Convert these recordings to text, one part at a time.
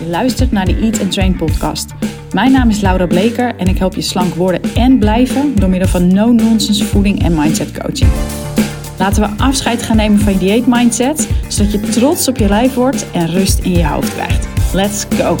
Je luistert naar de Eat and Train podcast. Mijn naam is Laura Bleker en ik help je slank worden en blijven door middel van no-nonsense voeding en mindset coaching. Laten we afscheid gaan nemen van je dieet mindset, zodat je trots op je lijf wordt en rust in je hoofd krijgt. Let's go!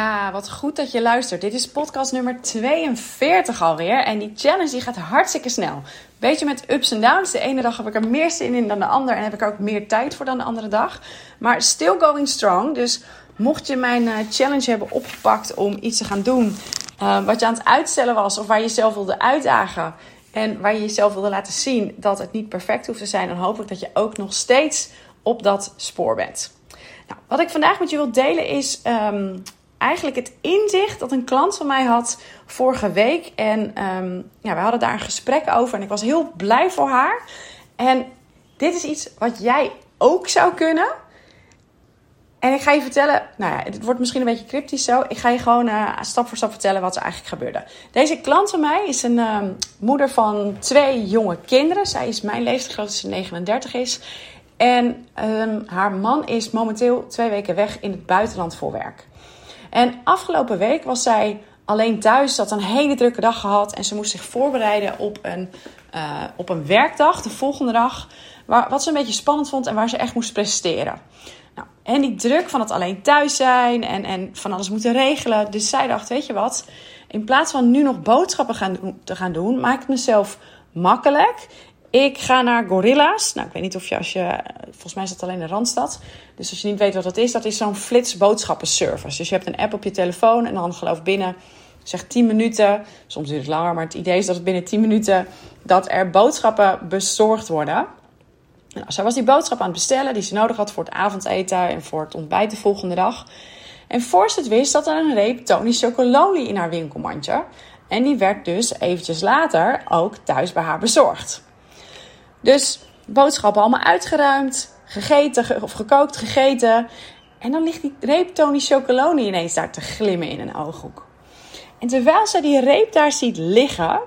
Ja, wat goed dat je luistert. Dit is podcast nummer 42 alweer. En die challenge die gaat hartstikke snel. Beetje met ups en downs. De ene dag heb ik er meer zin in dan de andere. En heb ik er ook meer tijd voor dan de andere dag. Maar still going strong. Dus mocht je mijn eh, challenge hebben opgepakt om iets te gaan doen. Uh, wat je aan het uitstellen was. Of waar je jezelf wilde uitdagen. En waar je jezelf wilde laten zien dat het niet perfect hoeft te zijn. Dan hoop ik dat je ook nog steeds op dat spoor bent. Nou, wat ik vandaag met je wil delen is... Um, eigenlijk het inzicht dat een klant van mij had vorige week. En um, ja, we hadden daar een gesprek over en ik was heel blij voor haar. En dit is iets wat jij ook zou kunnen. En ik ga je vertellen, nou ja, het wordt misschien een beetje cryptisch zo. Ik ga je gewoon uh, stap voor stap vertellen wat er eigenlijk gebeurde. Deze klant van mij is een uh, moeder van twee jonge kinderen. Zij is mijn leeftijd, groot ze 39 is. En um, haar man is momenteel twee weken weg in het buitenland voor werk. En afgelopen week was zij alleen thuis. Ze had een hele drukke dag gehad. En ze moest zich voorbereiden op een, uh, op een werkdag, de volgende dag. Waar, wat ze een beetje spannend vond en waar ze echt moest presteren. Nou, en die druk van het alleen thuis zijn en, en van alles moeten regelen. Dus zij dacht, weet je wat? In plaats van nu nog boodschappen gaan, te gaan doen, maak ik mezelf makkelijk. Ik ga naar Gorilla's. Nou, ik weet niet of je als je. Volgens mij is dat alleen in Randstad. Dus als je niet weet wat dat is, dat is zo'n flits boodschappenservice. Dus je hebt een app op je telefoon en dan geloof binnen zeg 10 minuten. Soms duurt het langer, maar het idee is dat het binnen 10 minuten dat er boodschappen bezorgd worden. Nou, zij was die boodschap aan het bestellen die ze nodig had voor het avondeten en voor het ontbijt de volgende dag. En voor ze het wist, zat er een reep Tony Chocolonely in haar winkelmandje. En die werd dus eventjes later ook thuis bij haar bezorgd. Dus boodschappen allemaal uitgeruimd, gegeten of gekookt, gegeten. En dan ligt die reep Tony Chocoloni ineens daar te glimmen in een ooghoek. En terwijl ze die reep daar ziet liggen,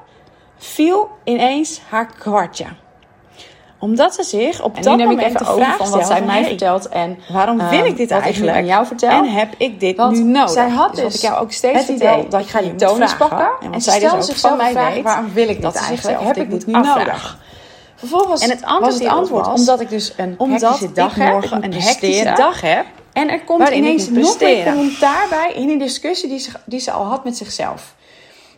viel ineens haar kwartje omdat ze zich op dat moment de vraag van wat zij mij vertelt en waarom wil ik dit eigenlijk aan jou vertel en heb ik dit nu nodig. Zij had dus, dus ik jou ook steeds het idee dat je ga die tonus pakken en, zij dus ook zichzelf mij vraag, waarom wil ik dit eigenlijk? Heb ik dit nu nodig? Vervolgens en het antwoord, was het antwoord was, omdat ik dus een omdat dag heb, een hectische dag heb. En er komt ineens nog een commentaar bij in die discussie die ze, die ze al had met zichzelf.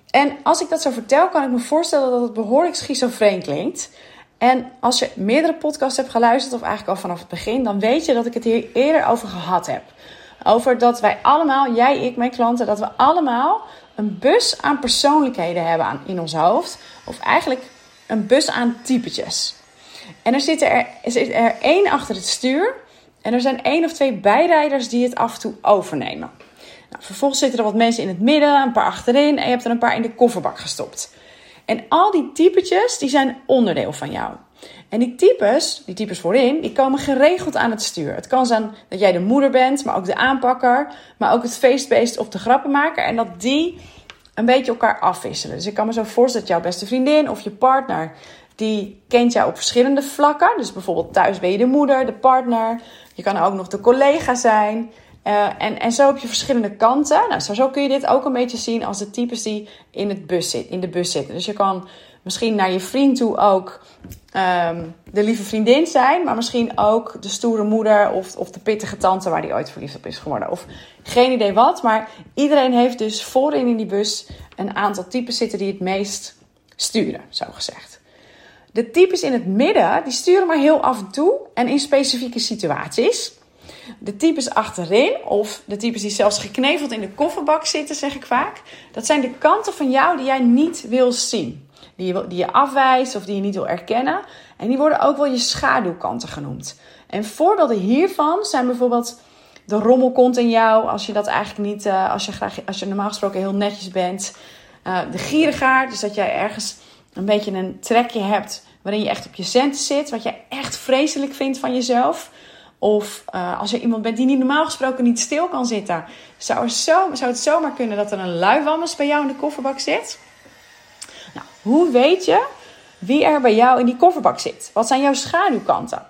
En als ik dat zo vertel, kan ik me voorstellen dat het behoorlijk schizofreen klinkt. En als je meerdere podcasts hebt geluisterd, of eigenlijk al vanaf het begin, dan weet je dat ik het hier eerder over gehad heb. Over dat wij allemaal, jij, ik, mijn klanten, dat we allemaal een bus aan persoonlijkheden hebben aan, in ons hoofd. Of eigenlijk een bus aan typetjes. En er zit er, er één achter het stuur. En er zijn één of twee bijrijders die het af en toe overnemen. Nou, vervolgens zitten er wat mensen in het midden, een paar achterin. En je hebt er een paar in de kofferbak gestopt. En al die typetjes, die zijn onderdeel van jou. En die types, die types voorin, die komen geregeld aan het stuur. Het kan zijn dat jij de moeder bent, maar ook de aanpakker, maar ook het feestbeest of de grappenmaker. En dat die een beetje elkaar afwisselen. Dus ik kan me zo voorstellen dat jouw beste vriendin of je partner, die kent jou op verschillende vlakken. Dus bijvoorbeeld thuis ben je de moeder, de partner. Je kan ook nog de collega zijn. Uh, en, en zo heb je verschillende kanten. Nou, zo, kun je dit ook een beetje zien als de types die in, het bus zit, in de bus zitten. Dus je kan misschien naar je vriend toe ook um, de lieve vriendin zijn, maar misschien ook de stoere moeder of, of de pittige tante waar die ooit verliefd op is geworden. Of geen idee wat, maar iedereen heeft dus voorin in die bus een aantal types zitten die het meest sturen, zo gezegd. De types in het midden, die sturen maar heel af en toe en in specifieke situaties. De types achterin, of de types die zelfs gekneveld in de kofferbak zitten, zeg ik vaak. Dat zijn de kanten van jou die jij niet wil zien die je, die je afwijst of die je niet wil erkennen. En die worden ook wel je schaduwkanten genoemd. En voorbeelden hiervan zijn bijvoorbeeld de rommelkont in jou, als je dat eigenlijk niet, uh, als, je graag, als je normaal gesproken heel netjes bent. Uh, de gierigaard, dus dat jij ergens een beetje een trekje hebt waarin je echt op je centen zit, wat je echt vreselijk vindt van jezelf. Of uh, als je iemand bent die niet normaal gesproken niet stil kan zitten, zou, er zo, zou het zomaar kunnen dat er een luiwammes bij jou in de kofferbak zit. Nou, hoe weet je wie er bij jou in die kofferbak zit? Wat zijn jouw schaduwkanten?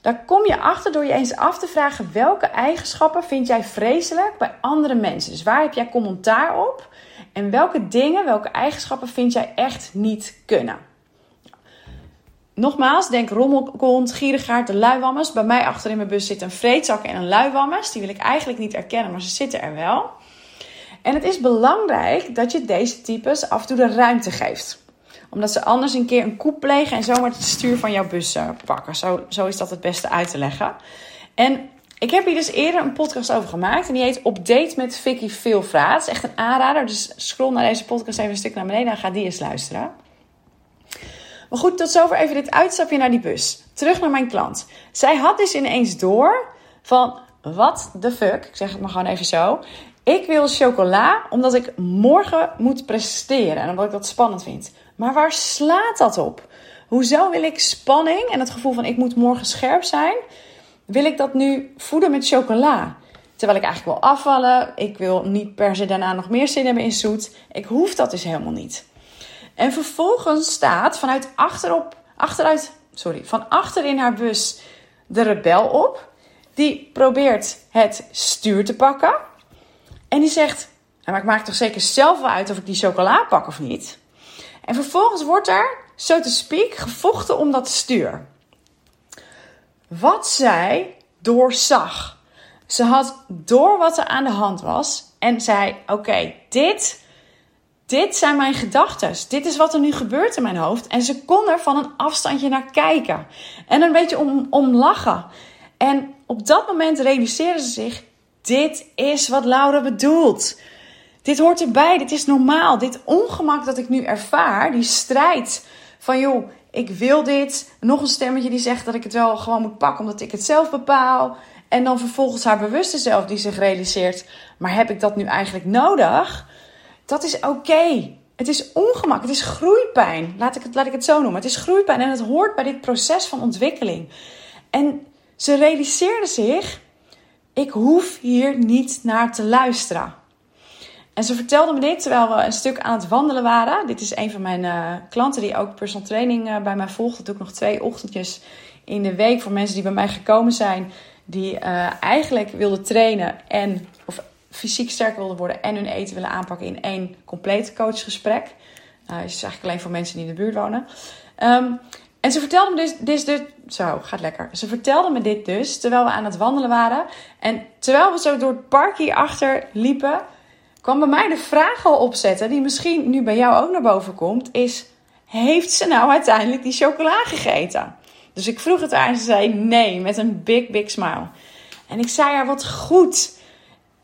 Daar kom je achter door je eens af te vragen welke eigenschappen vind jij vreselijk bij andere mensen. Dus waar heb jij commentaar op? En welke dingen, welke eigenschappen vind jij echt niet kunnen? Nogmaals, denk rommelkont, gierigaard, de luiwammers. Bij mij achter in mijn bus zit een vreedzak en een luiwammers. Die wil ik eigenlijk niet erkennen, maar ze zitten er wel. En het is belangrijk dat je deze types af en toe de ruimte geeft omdat ze anders een keer een koep plegen en zomaar het stuur van jouw bus uh, pakken. Zo, zo is dat het beste uit te leggen. En ik heb hier dus eerder een podcast over gemaakt. En die heet Op Date met Vicky Veelvraat. Het is echt een aanrader. Dus scroll naar deze podcast even een stuk naar beneden en ga die eens luisteren. Maar goed, tot zover even dit uitstapje naar die bus. Terug naar mijn klant. Zij had dus ineens door van... What the fuck? Ik zeg het maar gewoon even zo. Ik wil chocola omdat ik morgen moet presteren. En omdat ik dat spannend vind. Maar waar slaat dat op? Hoezo wil ik spanning en het gevoel van ik moet morgen scherp zijn, wil ik dat nu voeden met chocola? Terwijl ik eigenlijk wil afvallen, ik wil niet per se daarna nog meer zin hebben in zoet. Ik hoef dat dus helemaal niet. En vervolgens staat vanuit achterop, achteruit, sorry, van achter in haar bus de rebel op. Die probeert het stuur te pakken. En die zegt: maar ik maak toch zeker zelf wel uit of ik die chocola pak of niet. En vervolgens wordt er, zo te speak, gevochten om dat stuur. Wat zij doorzag. Ze had door wat er aan de hand was en zei: Oké, dit, dit zijn mijn gedachten. Dit is wat er nu gebeurt in mijn hoofd. En ze kon er van een afstandje naar kijken en een beetje om, om lachen. En op dat moment realiseerde ze zich: Dit is wat Laura bedoelt. Dit hoort erbij, dit is normaal. Dit ongemak dat ik nu ervaar, die strijd van joh, ik wil dit. Nog een stemmetje die zegt dat ik het wel gewoon moet pakken omdat ik het zelf bepaal. En dan vervolgens haar bewuste zelf die zich realiseert, maar heb ik dat nu eigenlijk nodig? Dat is oké. Het is ongemak, het is groeipijn. Laat ik, het, laat ik het zo noemen. Het is groeipijn en het hoort bij dit proces van ontwikkeling. En ze realiseerde zich, ik hoef hier niet naar te luisteren. En ze vertelde me dit terwijl we een stuk aan het wandelen waren. Dit is een van mijn uh, klanten die ook personal training uh, bij mij volgt. Dat doe ik nog twee ochtendjes in de week voor mensen die bij mij gekomen zijn. Die uh, eigenlijk wilden trainen en fysiek sterker wilden worden en hun eten willen aanpakken in één compleet coachgesprek. Uh, is eigenlijk alleen voor mensen die in de buurt wonen. Um, en ze vertelde me dus, dus, dus, zo, gaat lekker. Ze vertelde me dit dus terwijl we aan het wandelen waren. En terwijl we zo door het park hierachter liepen, kwam bij mij de vraag al opzetten, die misschien nu bij jou ook naar boven komt, is: heeft ze nou uiteindelijk die chocola gegeten? Dus ik vroeg het haar en ze zei nee, met een big, big smile. En ik zei haar: wat goed.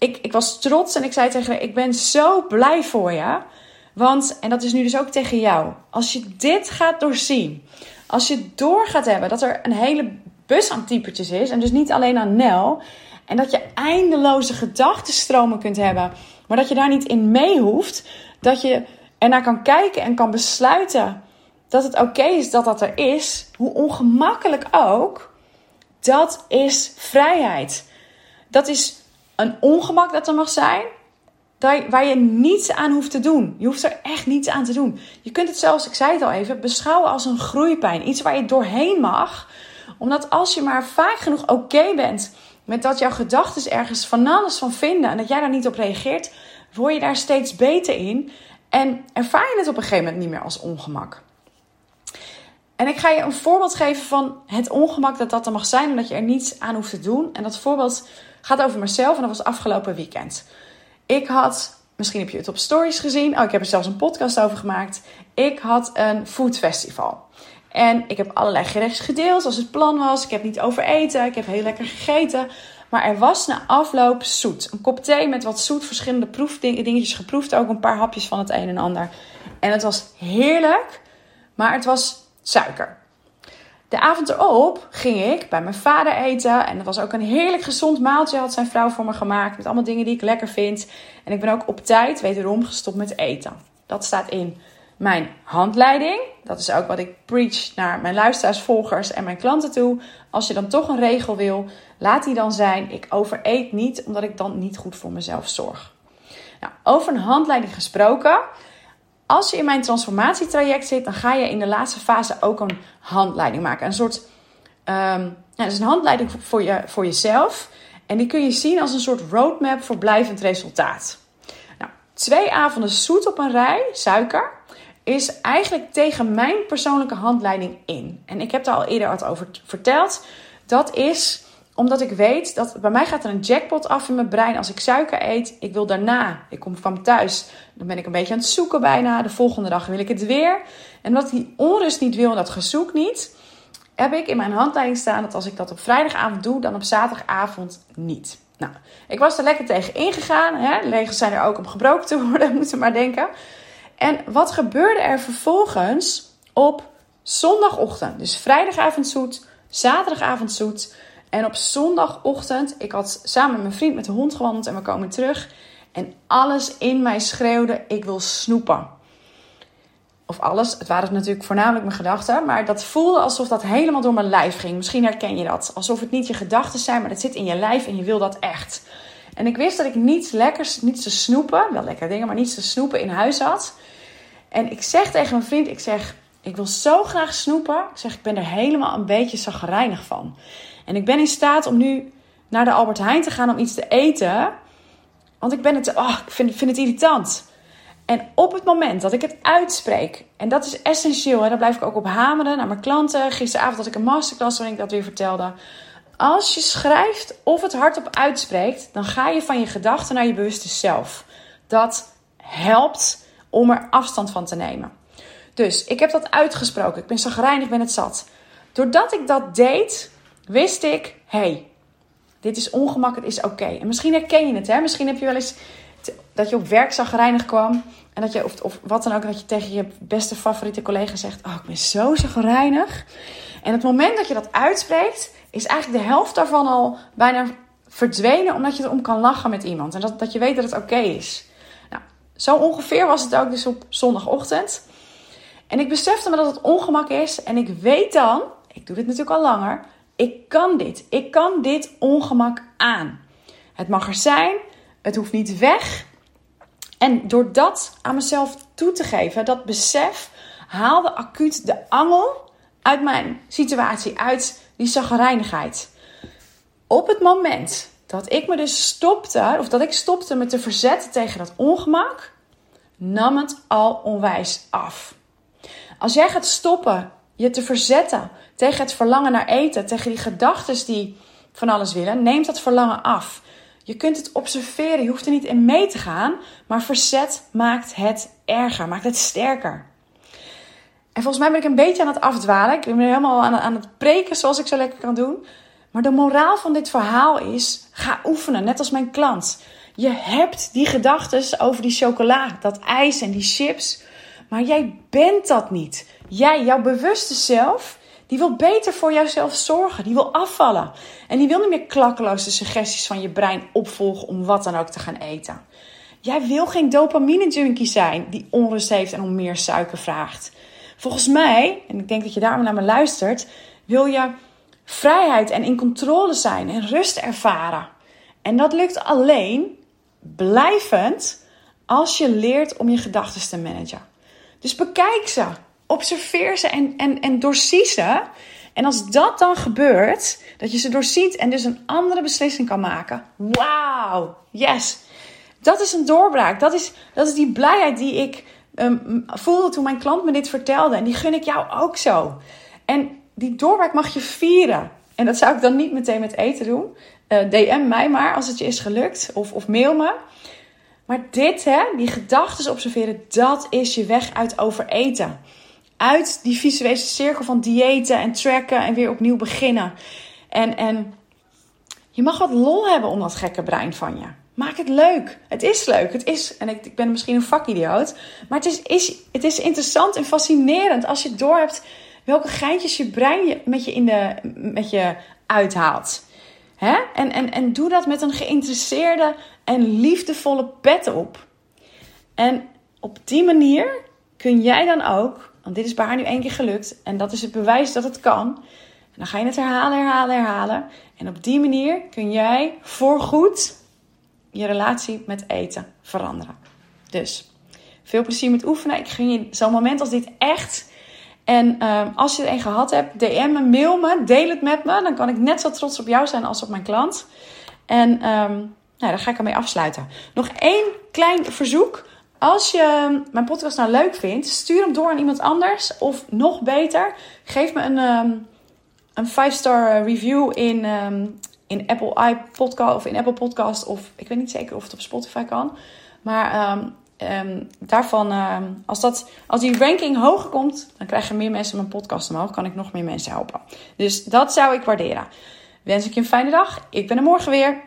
Ik, ik was trots en ik zei tegen haar: ik ben zo blij voor je. Want, en dat is nu dus ook tegen jou, als je dit gaat doorzien, als je door gaat hebben dat er een hele bus aan typetjes is, en dus niet alleen aan Nel, en dat je eindeloze gedachtenstromen kunt hebben maar dat je daar niet in mee hoeft. Dat je ernaar kan kijken en kan besluiten dat het oké is dat dat er is. Hoe ongemakkelijk ook. Dat is vrijheid. Dat is een ongemak dat er mag zijn. Waar je niets aan hoeft te doen. Je hoeft er echt niets aan te doen. Je kunt het zelfs, ik zei het al even, beschouwen als een groeipijn. Iets waar je doorheen mag. Omdat als je maar vaak genoeg oké bent met dat jouw gedachten ergens van alles van vinden en dat jij daar niet op reageert, word je daar steeds beter in en ervaar je het op een gegeven moment niet meer als ongemak. En ik ga je een voorbeeld geven van het ongemak dat dat er mag zijn, omdat je er niets aan hoeft te doen. En dat voorbeeld gaat over mezelf en dat was afgelopen weekend. Ik had, misschien heb je het op stories gezien, oh, ik heb er zelfs een podcast over gemaakt. Ik had een foodfestival. En ik heb allerlei gerechten gedeeld zoals het plan was. Ik heb niet overeten. Ik heb heel lekker gegeten. Maar er was na afloop zoet. Een kop thee met wat zoet, verschillende proefdingetjes geproefd. Ook een paar hapjes van het een en ander. En het was heerlijk, maar het was suiker. De avond erop ging ik bij mijn vader eten. En dat was ook een heerlijk gezond maaltje. Had zijn vrouw voor me gemaakt. Met allemaal dingen die ik lekker vind. En ik ben ook op tijd wederom gestopt met eten. Dat staat in mijn handleiding. Dat is ook wat ik preach naar mijn luisteraars, volgers en mijn klanten toe. Als je dan toch een regel wil, laat die dan zijn. Ik overeet niet, omdat ik dan niet goed voor mezelf zorg. Nou, over een handleiding gesproken. Als je in mijn transformatietraject zit, dan ga je in de laatste fase ook een handleiding maken. Een soort nou, is een handleiding voor, je, voor jezelf. En die kun je zien als een soort roadmap voor blijvend resultaat. Nou, twee avonden zoet op een rij, suiker, is eigenlijk tegen mijn persoonlijke handleiding in. En ik heb daar al eerder wat over verteld. Dat is omdat ik weet dat bij mij gaat er een jackpot af in mijn brein als ik suiker eet. Ik wil daarna, ik kom van thuis, dan ben ik een beetje aan het zoeken bijna. De volgende dag wil ik het weer. En omdat die onrust niet wil en dat gezoek niet, heb ik in mijn handleiding staan dat als ik dat op vrijdagavond doe, dan op zaterdagavond niet. Nou, ik was er lekker tegen ingegaan. Hè? Zijn er ook om gebroken te worden, moeten maar denken. En wat gebeurde er vervolgens op zondagochtend? Dus vrijdagavond zoet, zaterdagavond zoet. En op zondagochtend, ik had samen met mijn vriend met de hond gewandeld en we komen terug. En alles in mij schreeuwde: ik wil snoepen. Of alles, het waren natuurlijk voornamelijk mijn gedachten, maar dat voelde alsof dat helemaal door mijn lijf ging. Misschien herken je dat. Alsof het niet je gedachten zijn, maar het zit in je lijf en je wil dat echt. En ik wist dat ik niets lekkers, niets te snoepen, wel lekkere dingen, maar niets te snoepen in huis had. En ik zeg tegen mijn vriend, ik zeg, ik wil zo graag snoepen. Ik zeg, ik ben er helemaal een beetje zagrijnig van. En ik ben in staat om nu naar de Albert Heijn te gaan om iets te eten. Want ik ben het, oh, ik vind, vind het irritant. En op het moment dat ik het uitspreek, en dat is essentieel, hè, daar blijf ik ook op hameren naar mijn klanten. Gisteravond had ik een masterclass waarin ik dat weer vertelde. Als je schrijft of het hardop uitspreekt, dan ga je van je gedachten naar je bewuste zelf. Dat helpt om er afstand van te nemen. Dus ik heb dat uitgesproken. Ik ben zagrijnig, ik ben het zat. Doordat ik dat deed, wist ik, hey, dit is ongemak, het is oké. En misschien herken je het, hè? Misschien heb je wel eens dat je op werk zagrijnig kwam. En dat je, of, of wat dan ook, dat je tegen je beste favoriete collega zegt: Oh, ik ben zo zagrijnig. En het moment dat je dat uitspreekt, is eigenlijk de helft daarvan al bijna verdwenen, omdat je erom kan lachen met iemand. En dat, dat je weet dat het oké is. Nou, zo ongeveer was het ook dus op zondagochtend. En ik besefte me dat het ongemak is. En ik weet dan, ik doe dit natuurlijk al langer, ik kan dit. Ik kan dit ongemak aan. Het mag er zijn, het hoeft niet weg. En door dat aan mezelf toe te geven, dat besef, haalde acuut de angel uit mijn situatie, uit die zagrijnigheid. Op het moment dat ik me dus stopte, of dat ik stopte me te verzetten tegen dat ongemak, nam het al onwijs af. Als jij gaat stoppen je te verzetten tegen het verlangen naar eten, tegen die gedachten die van alles willen, neemt dat verlangen af. Je kunt het observeren, je hoeft er niet in mee te gaan, maar verzet maakt het erger, maakt het sterker. En volgens mij ben ik een beetje aan het afdwalen. Ik ben helemaal aan, aan het preken zoals ik zo lekker kan doen. Maar de moraal van dit verhaal is: ga oefenen, net als mijn klant. Je hebt die gedachten over die chocola, dat ijs en die chips. Maar jij bent dat niet. Jij, jouw bewuste zelf, die wil beter voor jouzelf zorgen. Die wil afvallen. En die wil niet meer klakkeloos de suggesties van je brein opvolgen om wat dan ook te gaan eten. Jij wil geen dopamine junkie zijn die onrust heeft en om meer suiker vraagt. Volgens mij, en ik denk dat je daarom naar me luistert, wil je vrijheid en in controle zijn en rust ervaren. En dat lukt alleen blijvend als je leert om je gedachten te managen. Dus bekijk ze, observeer ze en, en, en doorzie ze. En als dat dan gebeurt, dat je ze doorziet en dus een andere beslissing kan maken. Wauw, yes. Dat is een doorbraak. Dat is, dat is die blijheid die ik um, voelde toen mijn klant me dit vertelde. En die gun ik jou ook zo. En die doorbraak mag je vieren. En dat zou ik dan niet meteen met eten doen. Eh, DM mij maar als het je is gelukt. Of, of mail me. Maar dit, hè, die gedachten observeren, dat is je weg uit overeten. Uit die visuele cirkel van diëten en tracken en weer opnieuw beginnen. En, en je mag wat lol hebben om dat gekke brein van je. Maak het leuk. Het is leuk. Het is, en ik, ik ben misschien een vakidioot. Maar het is, is, het is interessant en fascinerend als je doorhebt welke geintjes je brein je, met, je in de, met je uithaalt. Hè? En, en, en doe dat met een geïnteresseerde en liefdevolle pet op. En op die manier kun jij dan ook, want dit is bij haar nu één keer gelukt en dat is het bewijs dat het kan. Dan ga je het herhalen, herhalen, herhalen. En op die manier kun jij voorgoed je relatie met eten veranderen. Dus veel plezier met oefenen. Ik gun je zo'n moment als dit echt. En ehm, als je er een gehad hebt, DM me, mail me, deel het met me. Dan kan ik net zo trots op jou zijn als op mijn klant. En um, nou, daar ga ik ermee afsluiten. Nog één klein verzoek. Als je mijn podcast nou leuk vindt, stuur hem door aan iemand anders. Of nog beter, geef me een, um, een 5-star review in, in Apple iPodcast of in Apple Podcast. Of ik weet niet zeker of het op Spotify kan. Maar um, daarvan, um, als, dat, als die ranking hoger komt, dan krijgen meer mensen mijn podcast omhoog. Kan ik nog meer mensen helpen. Dus dat zou ik waarderen. Wens ik je een fijne dag. Ik ben er morgen weer.